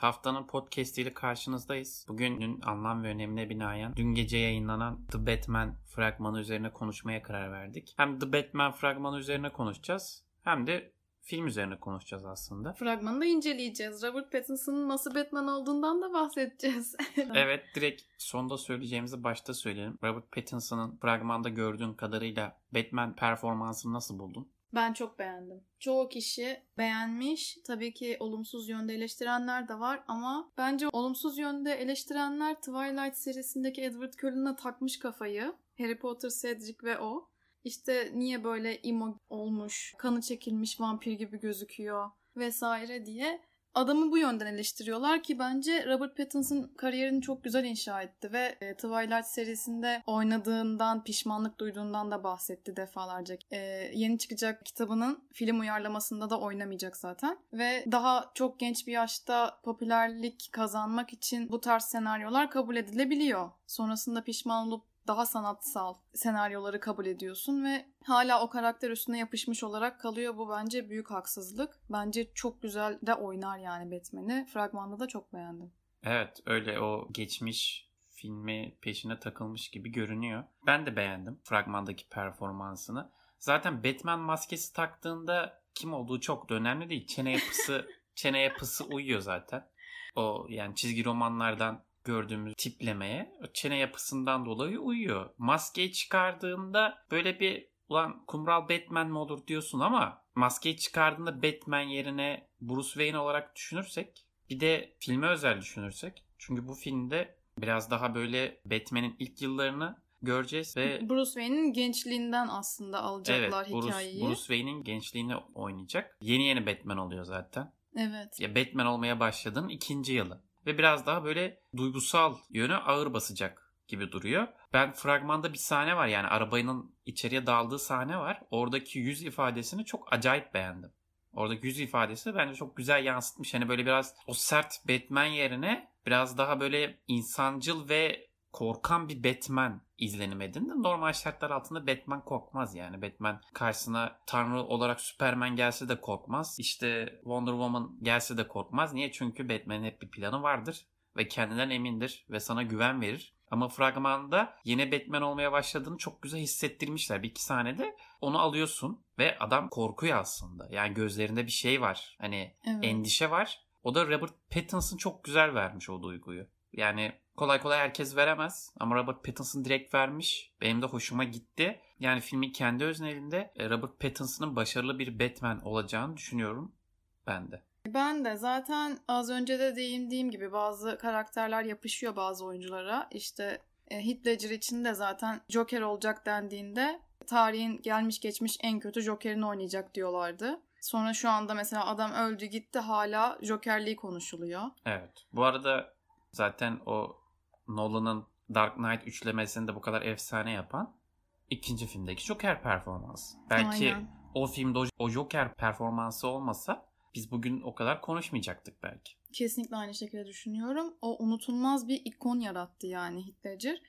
Haftanın podcast ile karşınızdayız. Bugünün anlam ve önemine binaen dün gece yayınlanan The Batman fragmanı üzerine konuşmaya karar verdik. Hem The Batman fragmanı üzerine konuşacağız hem de film üzerine konuşacağız aslında. Fragmanı da inceleyeceğiz. Robert Pattinson'ın nasıl Batman olduğundan da bahsedeceğiz. evet direkt sonda söyleyeceğimizi başta söyleyelim. Robert Pattinson'ın fragmanda gördüğün kadarıyla Batman performansını nasıl buldun? Ben çok beğendim. Çoğu kişi beğenmiş. Tabii ki olumsuz yönde eleştirenler de var ama bence olumsuz yönde eleştirenler Twilight serisindeki Edward Cullen'a takmış kafayı. Harry Potter, Cedric ve o. İşte niye böyle emo olmuş, kanı çekilmiş vampir gibi gözüküyor vesaire diye adamı bu yönden eleştiriyorlar ki bence Robert Pattinson kariyerini çok güzel inşa etti ve e, Twilight serisinde oynadığından, pişmanlık duyduğundan da bahsetti defalarca. E, yeni çıkacak kitabının film uyarlamasında da oynamayacak zaten ve daha çok genç bir yaşta popülerlik kazanmak için bu tarz senaryolar kabul edilebiliyor. Sonrasında pişman olup daha sanatsal senaryoları kabul ediyorsun ve hala o karakter üstüne yapışmış olarak kalıyor. Bu bence büyük haksızlık. Bence çok güzel de oynar yani Batman'i. Fragmanda da çok beğendim. Evet öyle o geçmiş filmi peşine takılmış gibi görünüyor. Ben de beğendim fragmandaki performansını. Zaten Batman maskesi taktığında kim olduğu çok da önemli değil. Çene yapısı çene yapısı uyuyor zaten. O yani çizgi romanlardan gördüğümüz tiplemeye çene yapısından dolayı uyuyor. Maskeyi çıkardığında böyle bir ulan kumral Batman mi olur diyorsun ama maskeyi çıkardığında Batman yerine Bruce Wayne olarak düşünürsek bir de filme özel düşünürsek çünkü bu filmde biraz daha böyle Batman'in ilk yıllarını göreceğiz ve Bruce Wayne'in gençliğinden aslında alacaklar evet, hikayeyi. Bruce Wayne'in gençliğini oynayacak. Yeni yeni Batman oluyor zaten. Evet. Ya Batman olmaya başladığın ikinci yılı ve biraz daha böyle duygusal yönü ağır basacak gibi duruyor. Ben fragmanda bir sahne var yani arabanın içeriye daldığı sahne var. Oradaki yüz ifadesini çok acayip beğendim. Oradaki yüz ifadesi bence çok güzel yansıtmış. Hani böyle biraz o sert Batman yerine biraz daha böyle insancıl ve korkan bir Batman izlenim edindi. Normal şartlar altında Batman korkmaz yani. Batman karşısına tanrı olarak Superman gelse de korkmaz. İşte Wonder Woman gelse de korkmaz. Niye? Çünkü Batman'in hep bir planı vardır ve kendinden emindir ve sana güven verir. Ama fragmanda yeni Batman olmaya başladığını çok güzel hissettirmişler. Bir iki sahnede onu alıyorsun ve adam korkuyor aslında. Yani gözlerinde bir şey var. Hani evet. endişe var. O da Robert Pattinson çok güzel vermiş o duyguyu. Yani kolay kolay herkes veremez ama Robert Pattinson direkt vermiş. Benim de hoşuma gitti. Yani filmin kendi öznelinde e, Robert Pattinson'ın başarılı bir Batman olacağını düşünüyorum ben de. Ben de zaten az önce de değindiğim gibi bazı karakterler yapışıyor bazı oyunculara. İşte e, Heath Ledger için de zaten Joker olacak dendiğinde tarihin gelmiş geçmiş en kötü Joker'ini oynayacak diyorlardı. Sonra şu anda mesela adam öldü gitti hala Joker'liği konuşuluyor. Evet. Bu arada zaten o Nolan'ın Dark Knight üçlemesini de bu kadar efsane yapan ikinci filmdeki Joker performansı. Belki Aynen. o filmde o Joker performansı olmasa biz bugün o kadar konuşmayacaktık belki. Kesinlikle aynı şekilde düşünüyorum. O unutulmaz bir ikon yarattı yani Heath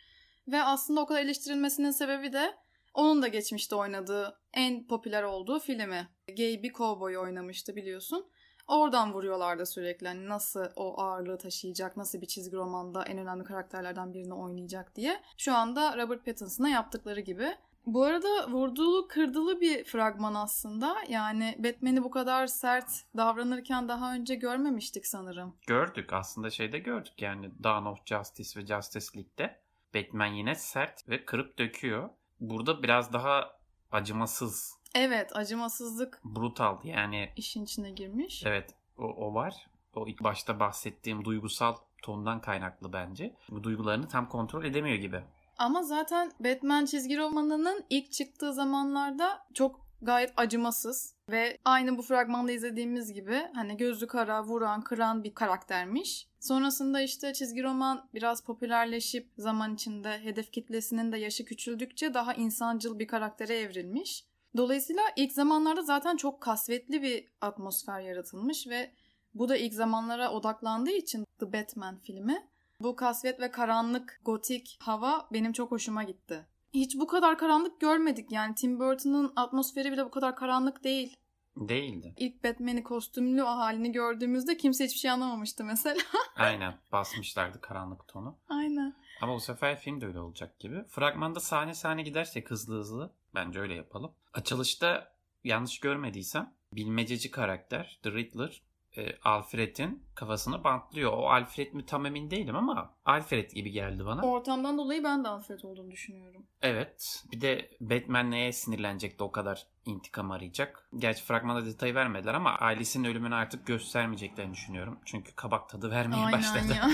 Ve aslında o kadar eleştirilmesinin sebebi de onun da geçmişte oynadığı en popüler olduğu filmi. Gay bir kovboy oynamıştı biliyorsun. Oradan vuruyorlardı sürekli. Hani nasıl o ağırlığı taşıyacak, nasıl bir çizgi romanda en önemli karakterlerden birini oynayacak diye. Şu anda Robert Pattinson'a yaptıkları gibi. Bu arada vurduğulu kırdılı bir fragman aslında. Yani Batman'i bu kadar sert davranırken daha önce görmemiştik sanırım. Gördük aslında şeyde gördük yani Dawn of Justice ve Justice League'de. Batman yine sert ve kırıp döküyor. Burada biraz daha acımasız Evet acımasızlık. Brutal yani. işin içine girmiş. Evet o, o var. O ilk başta bahsettiğim duygusal tondan kaynaklı bence. Bu duygularını tam kontrol edemiyor gibi. Ama zaten Batman çizgi romanının ilk çıktığı zamanlarda çok gayet acımasız ve aynı bu fragmanda izlediğimiz gibi hani gözü kara, vuran, kıran bir karaktermiş. Sonrasında işte çizgi roman biraz popülerleşip zaman içinde hedef kitlesinin de yaşı küçüldükçe daha insancıl bir karaktere evrilmiş. Dolayısıyla ilk zamanlarda zaten çok kasvetli bir atmosfer yaratılmış ve bu da ilk zamanlara odaklandığı için The Batman filmi bu kasvet ve karanlık gotik hava benim çok hoşuma gitti. Hiç bu kadar karanlık görmedik yani Tim Burton'ın atmosferi bile bu kadar karanlık değil. Değildi. İlk Batman'i kostümlü halini gördüğümüzde kimse hiçbir şey anlamamıştı mesela. Aynen basmışlardı karanlık tonu. Aynen. Ama bu sefer film de öyle olacak gibi. Fragmanda sahne sahne gidersek hızlı hızlı bence öyle yapalım. Açılışta yanlış görmediysem bilmececi karakter The Riddler e, Alfred'in kafasını bantlıyor. O Alfred mi tam emin değilim ama Alfred gibi geldi bana. Ortamdan dolayı ben de Alfred olduğunu düşünüyorum. Evet. Bir de Batman neye sinirlenecek de o kadar intikam arayacak. Gerçi fragmanda detayı vermediler ama ailesinin ölümünü artık göstermeyeceklerini düşünüyorum. Çünkü kabak tadı vermeye Aynen başladı. ya.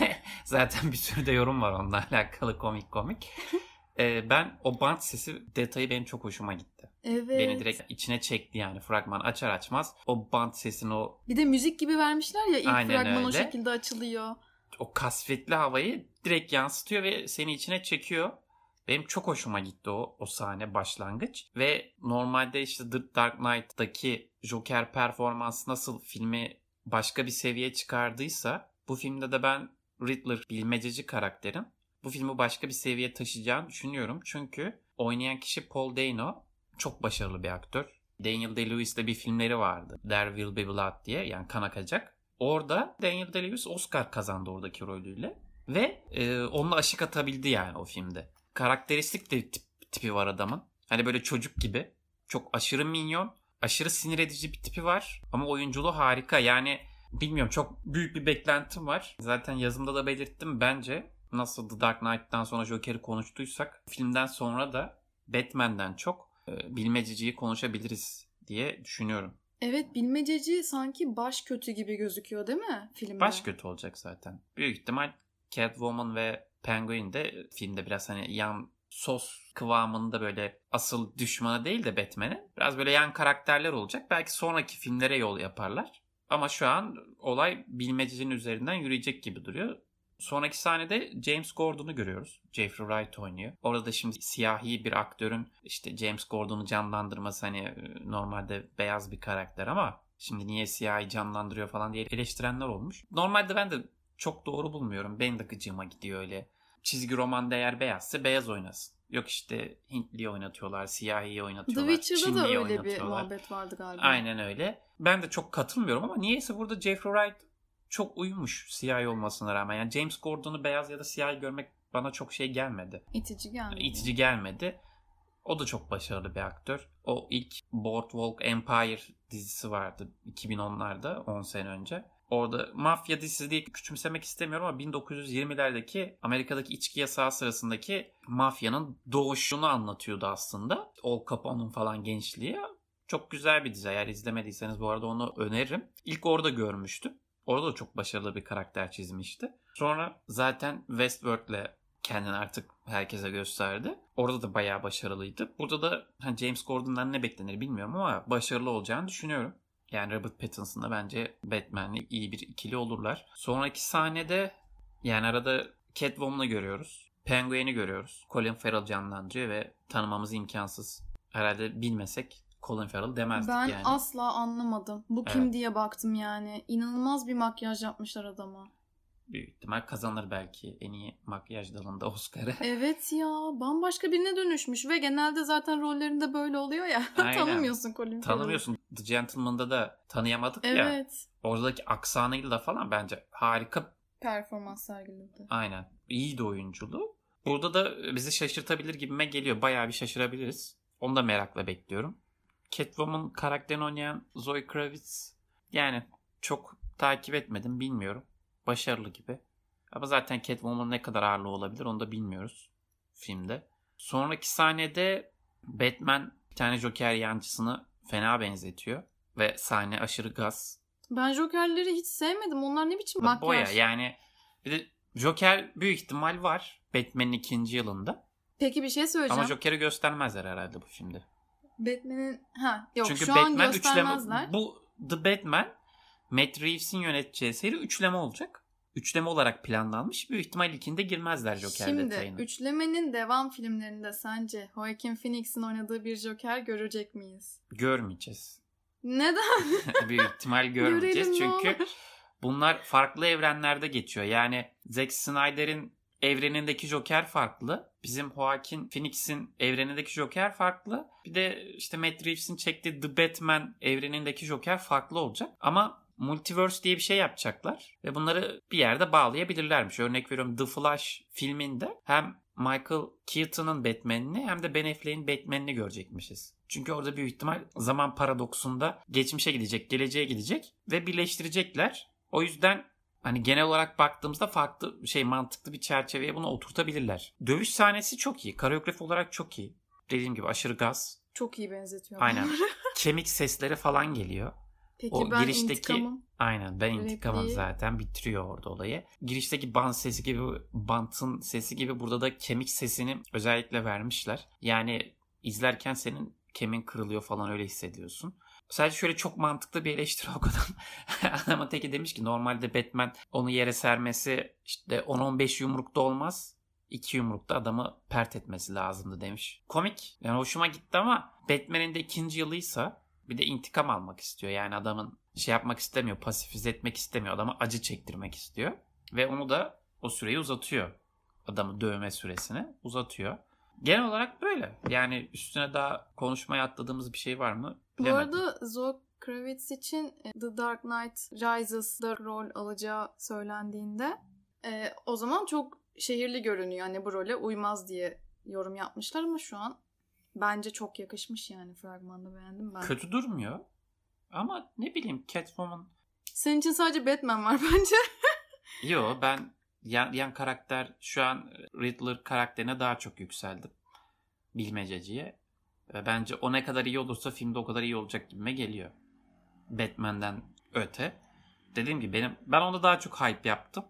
Zaten bir sürü de yorum var onunla alakalı komik komik. Ee, ben o bant sesi detayı benim çok hoşuma gitti. Evet. Beni direkt içine çekti yani fragman açar açmaz. O bant sesini o Bir de müzik gibi vermişler ya ilk Aynen fragman o öyle. şekilde açılıyor. o kasvetli havayı direkt yansıtıyor ve seni içine çekiyor. Benim çok hoşuma gitti o, o sahne başlangıç. Ve normalde işte The Dark Knight'daki Joker performansı nasıl filmi başka bir seviye çıkardıysa bu filmde de ben Riddler bilmececi karakterin bu filmi başka bir seviyeye taşıyacağını düşünüyorum. Çünkü oynayan kişi Paul Dano çok başarılı bir aktör. Daniel Day-Lewis'le bir filmleri vardı. There Will Be Blood diye yani kan akacak. Orada Daniel Day-Lewis Oscar kazandı oradaki rolüyle. Ve e, onunla aşık atabildi yani o filmde. Karakteristik de tip, tipi var adamın. Hani böyle çocuk gibi. Çok aşırı minyon. Aşırı sinir edici bir tipi var. Ama oyunculuğu harika. Yani bilmiyorum çok büyük bir beklentim var. Zaten yazımda da belirttim. Bence nasıl The Dark Knight'tan sonra Joker'i konuştuysak filmden sonra da Batman'den çok bilmececiyi konuşabiliriz diye düşünüyorum. Evet bilmececi sanki baş kötü gibi gözüküyor değil mi filmde? Baş kötü olacak zaten. Büyük ihtimal Catwoman ve Penguin de filmde biraz hani yan sos kıvamında böyle asıl düşmanı değil de Batman'in biraz böyle yan karakterler olacak. Belki sonraki filmlere yol yaparlar. Ama şu an olay bilmececinin üzerinden yürüyecek gibi duruyor. Sonraki sahnede James Gordon'u görüyoruz. Jeffrey Wright oynuyor. Orada da şimdi siyahi bir aktörün işte James Gordon'u canlandırması hani e, normalde beyaz bir karakter ama şimdi niye siyahi canlandırıyor falan diye eleştirenler olmuş. Normalde ben de çok doğru bulmuyorum. Benim de gıcığıma gidiyor öyle. Çizgi romanda eğer beyazsa beyaz oynasın. Yok işte Hintliyi oynatıyorlar, siyahiyi The oynatıyorlar, Witcher'da da Çinliyi öyle bir muhabbet vardı galiba. Aynen öyle. Ben de çok katılmıyorum ama niyeyse burada Jeffrey Wright çok uyumuş siyahi olmasına rağmen. Yani James Gordon'u beyaz ya da siyahi görmek bana çok şey gelmedi. İtici geldi. İtici gelmedi. O da çok başarılı bir aktör. O ilk Boardwalk Empire dizisi vardı 2010'larda 10 sene önce. Orada mafya dizisi diye küçümsemek istemiyorum ama 1920'lerdeki Amerika'daki içki yasağı sırasındaki mafyanın doğuşunu anlatıyordu aslında. Al Capone'un falan gençliği. Çok güzel bir dizi. Eğer izlemediyseniz bu arada onu öneririm. İlk orada görmüştüm. Orada da çok başarılı bir karakter çizmişti. Sonra zaten Westworld'le kendini artık herkese gösterdi. Orada da bayağı başarılıydı. Burada da hani James Gordon'dan ne beklenir bilmiyorum ama başarılı olacağını düşünüyorum. Yani Robert Pattinson'la bence Batman'le iyi bir ikili olurlar. Sonraki sahnede yani arada Catwoman'ı görüyoruz. Penguin'i görüyoruz. Colin Farrell canlandırıyor ve tanımamız imkansız. Herhalde bilmesek Colin Farrell demezdik Ben yani. asla anlamadım. Bu kim Evet. diye baktım yani. İnanılmaz bir makyaj yapmışlar adama. Büyük ihtimal kazanır belki en iyi makyaj dalında Oscar'ı. Evet ya bambaşka birine dönüşmüş ve genelde zaten rollerinde böyle oluyor ya. Tanımıyorsun Colin Farrell'ı. Tanımıyorsun. The Gentleman'da da tanıyamadık ya. Evet. Oradaki aksanıyla falan bence harika. Performans sergiledi. Aynen. İyi de oyunculuğu. Burada da bizi şaşırtabilir gibime geliyor. Bayağı bir şaşırabiliriz. Onu da merakla bekliyorum. Catwoman karakterini oynayan Zoe Kravitz yani çok takip etmedim bilmiyorum. Başarılı gibi. Ama zaten Catwoman ne kadar ağırlığı olabilir onu da bilmiyoruz filmde. Sonraki sahnede Batman bir tane Joker yancısını fena benzetiyor. Ve sahne aşırı gaz. Ben Joker'leri hiç sevmedim. Onlar ne biçim makyaj? Boya yani. Bir de Joker büyük ihtimal var Batman'in ikinci yılında. Peki bir şey söyleyeceğim. Ama Joker'i göstermezler herhalde bu filmde. Batman'in ha yok Çünkü şu an Batman göstermezler. üçleme bu The Batman Matt Reeves'in yöneteceği seri üçleme olacak. Üçleme olarak planlanmış. Büyük ihtimal ilkinde girmezler Joker Şimdi detayına. üçlemenin devam filmlerinde sence Joaquin Phoenix'in oynadığı bir Joker görecek miyiz? Görmeyeceğiz. Neden? Büyük ihtimal görmeyeceğiz. Görelim Çünkü bunlar farklı evrenlerde geçiyor. Yani Zack Snyder'in evrenindeki Joker farklı. bizim Joaquin Phoenix'in evrenindeki Joker farklı. Bir de işte Matt Reeves'in çektiği The Batman evrenindeki Joker farklı olacak. Ama Multiverse diye bir şey yapacaklar ve bunları bir yerde bağlayabilirlermiş. Örnek veriyorum The Flash filminde hem Michael Keaton'ın Batman'ini hem de Ben Affleck'in Batman'ini görecekmişiz. Çünkü orada büyük ihtimal zaman paradoksunda geçmişe gidecek, geleceğe gidecek ve birleştirecekler. O yüzden hani genel olarak baktığımızda farklı şey mantıklı bir çerçeveye bunu oturtabilirler. Dövüş sahnesi çok iyi. Koreografi olarak çok iyi. Dediğim gibi aşırı gaz. Çok iyi benzetiyor. Aynen. Kemik sesleri falan geliyor. Peki O ben girişteki- intikamım. Aynen ben intikamım zaten bitiriyor orada olayı. Girişteki bant sesi gibi bantın sesi gibi burada da kemik sesini özellikle vermişler. Yani izlerken senin kemin kırılıyor falan öyle hissediyorsun. Sadece şöyle çok mantıklı bir eleştiri okudum. Adamın teki demiş ki normalde Batman onu yere sermesi işte 10-15 yumrukta olmaz. 2 yumrukta adamı pert etmesi lazımdı demiş. Komik. Yani hoşuma gitti ama Batman'in de ikinci yılıysa bir de intikam almak istiyor. Yani adamın şey yapmak istemiyor, pasifize etmek istemiyor. Adama acı çektirmek istiyor. Ve onu da o süreyi uzatıyor. Adamı dövme süresini uzatıyor. Genel olarak böyle. Yani üstüne daha konuşmaya atladığımız bir şey var mı? Bu Bilemedim. arada Zoe Kravitz için e, The Dark Knight Rises'da rol alacağı söylendiğinde e, o zaman çok şehirli görünüyor. Hani bu role uymaz diye yorum yapmışlar ama şu an bence çok yakışmış yani fragmanda beğendim ben. kötü durmuyor. Ama ne bileyim Catwoman Senin için sadece Batman var bence. Yo ben yan, yan karakter şu an Riddler karakterine daha çok yükseldim. Bilmececiye. Ve bence o ne kadar iyi olursa filmde o kadar iyi olacak gibime geliyor. Batman'den öte. Dediğim gibi benim ben onda daha çok hype yaptım.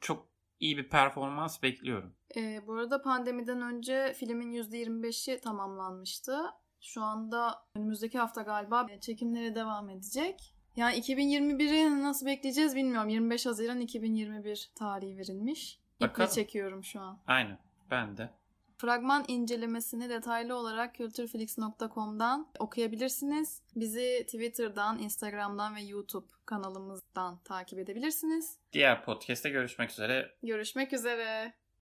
Çok iyi bir performans bekliyorum. E, bu arada pandemiden önce filmin %25'i tamamlanmıştı. Şu anda önümüzdeki hafta galiba çekimleri devam edecek. Yani 2021'i nasıl bekleyeceğiz bilmiyorum. 25 Haziran 2021 tarihi verilmiş. İple çekiyorum şu an. Aynen ben de. Fragman incelemesini detaylı olarak kültürflix.com'dan okuyabilirsiniz. Bizi Twitter'dan, Instagram'dan ve YouTube kanalımızdan takip edebilirsiniz. Diğer podcast'te görüşmek üzere. Görüşmek üzere.